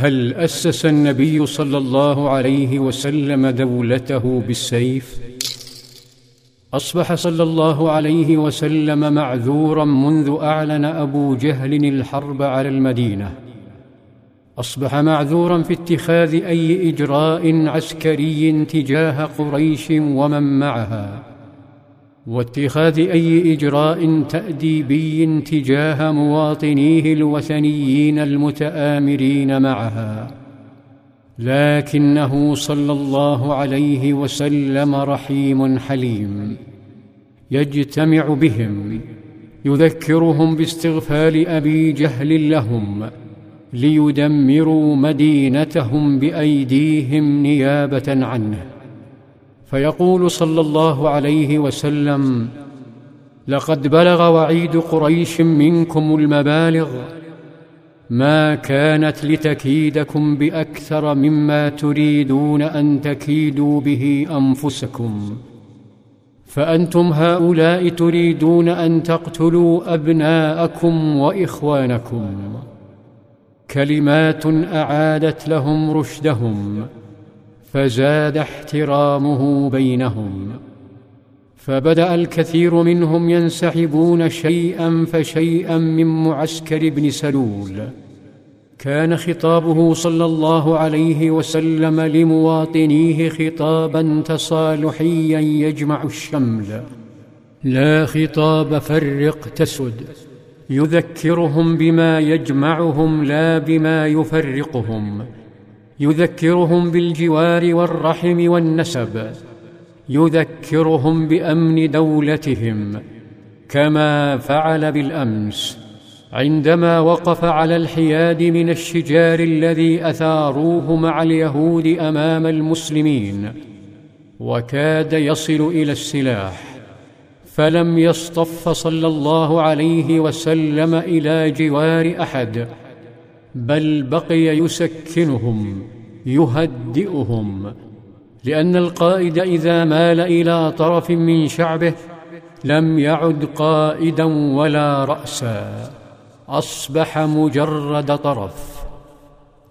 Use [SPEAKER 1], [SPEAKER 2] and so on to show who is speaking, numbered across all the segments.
[SPEAKER 1] هل أسس النبي صلى الله عليه وسلم دولته بالسيف؟ أصبح صلى الله عليه وسلم معذورا منذ أعلن أبو جهل الحرب على المدينة. أصبح معذورا في اتخاذ أي إجراء عسكري تجاه قريش ومن معها. واتخاذ أي إجراء تأديبي تجاه مواطنيه الوثنيين المتآمرين معها. لكنه صلى الله عليه وسلم رحيم حليم. يجتمع بهم يذكرهم باستغفال أبي جهل لهم ليدمروا مدينتهم بأيديهم نيابة عنه. فيقول صلى الله عليه وسلم لقد بلغ وعيد قريش منكم المبالغ ما كانت لتكيدكم بأكثر مما تريدون أن تكيدوا به أنفسكم فأنتم هؤلاء تريدون أن تقتلوا أبناءكم وإخوانكم كلمات أعادت لهم رشدهم. فزاد احترامه بينهم فبدأ الكثير منهم ينسحبون شيئا فشيئا من معسكر ابن سلول. كان خطابه صلى الله عليه وسلم لمواطنيه خطابا تصالحيا يجمع الشمل. لا خطاب فرق تسد يذكرهم بما يجمعهم لا بما يفرقهم. يذكرهم بالجوار والرحم والنسب يذكرهم بأمن دولتهم كما فعل بالأمس عندما وقف على الحياد من الشجار الذي أثاروه مع اليهود أمام المسلمين وكاد يصل إلى السلاح فلم يصطف صلى الله عليه وسلم إلى جوار أحد. بل بقي يسكنهم يهدئهم لأن القائد إذا مال إلى طرف من شعبه لم يعد قائدا ولا رأسا. أصبح مجرد طرف.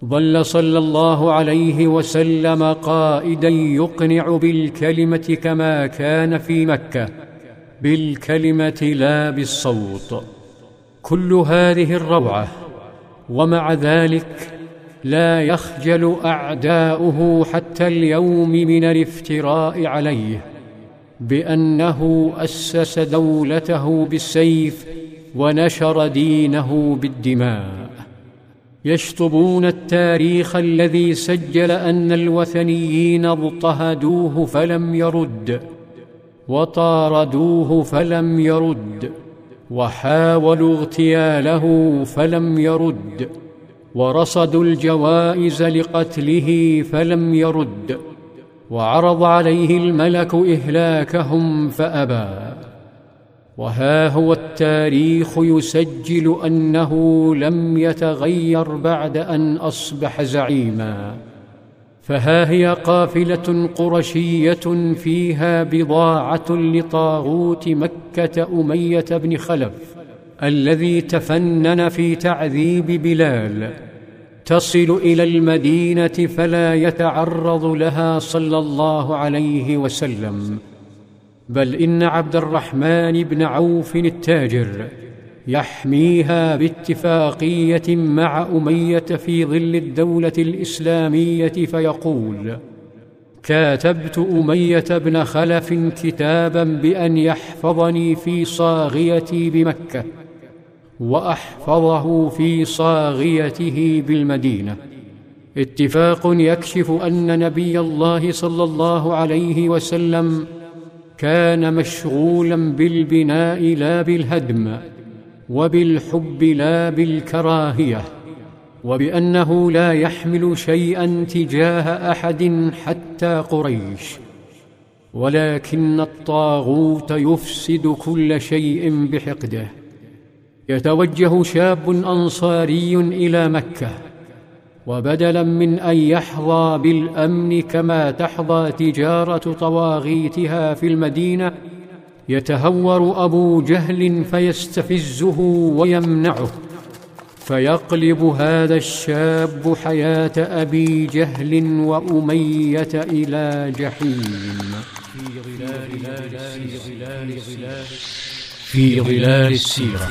[SPEAKER 1] ظل صلى الله عليه وسلم قائدا يقنع بالكلمة كما كان في مكة بالكلمة لا بالصوت. كل هذه الروعة ومع ذلك لا يخجل أعداؤه حتى اليوم من الافتراء عليه بأنه أسس دولته بالسيف ونشر دينه بالدماء. يشطبون التاريخ الذي سجل أن الوثنيين اضطهدوه فلم يرد وطاردوه فلم يرد. وحاولوا اغتياله فلم يرد ورصدوا الجوائز لقتله فلم يرد وعرض عليه الملك إهلاكهم فأبى. وها هو التاريخ يسجل أنه لم يتغير بعد أن أصبح زعيما. فها هي قافلة قرشية فيها بضاعة لطاغوت مكة أمية بن خلف الذي تفنن في تعذيب بلال. تصل إلى المدينة فلا يتعرض لها صلى الله عليه وسلم. بل إن عبد الرحمن بن عوف التاجر يحميها باتفاقية مع أمية في ظل الدولة الإسلامية فيقول كاتبت أمية بن خلف كتابا بأن يحفظني في صاغيتي بمكة وأحفظه في صاغيته بالمدينة. اتفاق يكشف أن نبي الله صلى الله عليه وسلم كان مشغولا بالبناء لا بالهدم وبالحب لا بالكراهية وبأنه لا يحمل شيئا تجاه أحد حتى قريش ولكن الطاغوت يفسد كل شيء بحقده. يتوجه شاب أنصاري إلى مكة وبدلا من أن يحظى بالأمن كما تحظى تجارة طواغيتها في المدينة يتهور أبو جهل فيستفزه ويمنعه فيقلب هذا الشاب حياة أبي جهل وأمية إلى جحيم. في ظلال السيرة.